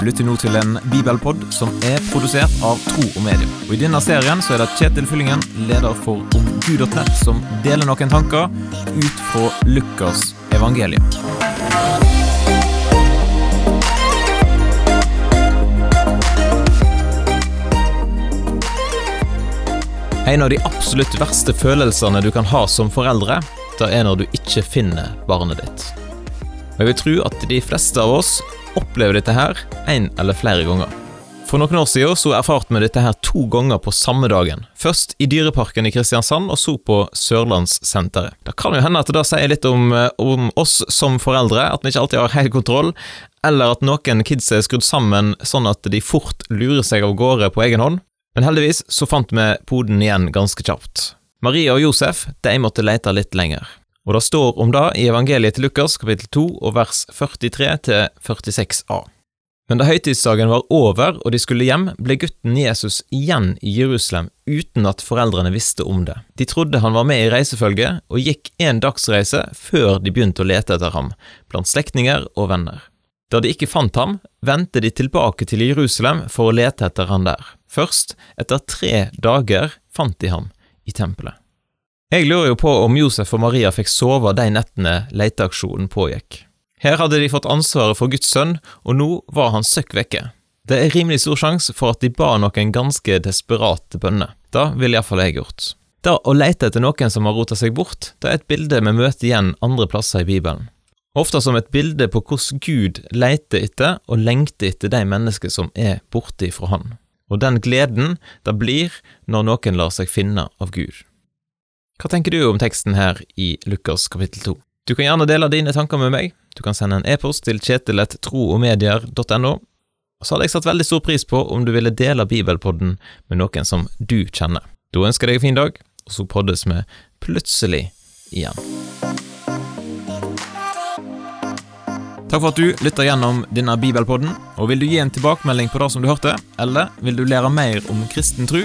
Du lytter nå til en bibelpod som er produsert av Tro og Medium. Og I denne serien så er det Kjetil Fyllingen, leder for omgud.nett, som deler noen tanker ut fra Lukas evangelium. En av de absolutt verste følelsene du kan ha som foreldre, det er når du ikke finner barnet ditt. Og jeg vil tro at de fleste av oss opplever dette her en eller flere ganger. For noen år siden så erfarte vi dette her to ganger på samme dagen. Først i Dyreparken i Kristiansand, og så på Sørlandssenteret. Det kan jo hende at det sier litt om, eh, om oss som foreldre, at vi ikke alltid har helt kontroll, eller at noen kids er skrudd sammen sånn at de fort lurer seg av gårde på egen hånd. Men heldigvis så fant vi poden igjen ganske kjapt. Maria og Josef de måtte lete litt lenger. Og det står om det i evangeliet til Lukas kapittel 2 og vers 43 til 46a. Men da høytidsdagen var over og de skulle hjem, ble gutten Jesus igjen i Jerusalem uten at foreldrene visste om det. De trodde han var med i reisefølget, og gikk en dagsreise før de begynte å lete etter ham, blant slektninger og venner. Da de ikke fant ham, vendte de tilbake til Jerusalem for å lete etter han der. Først, etter tre dager, fant de ham i tempelet. Jeg lurer jo på om Josef og Maria fikk sove de nettene leteaksjonen pågikk. Her hadde de fått ansvaret for Guds sønn, og nå var han søkk vekke. Det er rimelig stor sjanse for at de ba noen ganske desperate bønner. Da ville iallfall jeg gjort. Da å lete etter noen som har rota seg bort, det er et bilde vi møter igjen andre plasser i Bibelen. Ofte som et bilde på hvordan Gud leter etter og lengter etter de mennesker som er borte ifra Han. Og den gleden det blir når noen lar seg finne av Gud. Hva tenker du om teksten her i Lukas kapittel 2? Du kan gjerne dele dine tanker med meg. Du kan sende en e-post til kjetil.troogmedier.no. Og så hadde jeg satt veldig stor pris på om du ville dele bibelpodden med noen som du kjenner. Da ønsker jeg deg en fin dag, og så poddes vi plutselig igjen. Takk for at du lytter gjennom denne bibelpodden. Og Vil du gi en tilbakemelding på det som du hørte, eller vil du lære mer om kristen tro?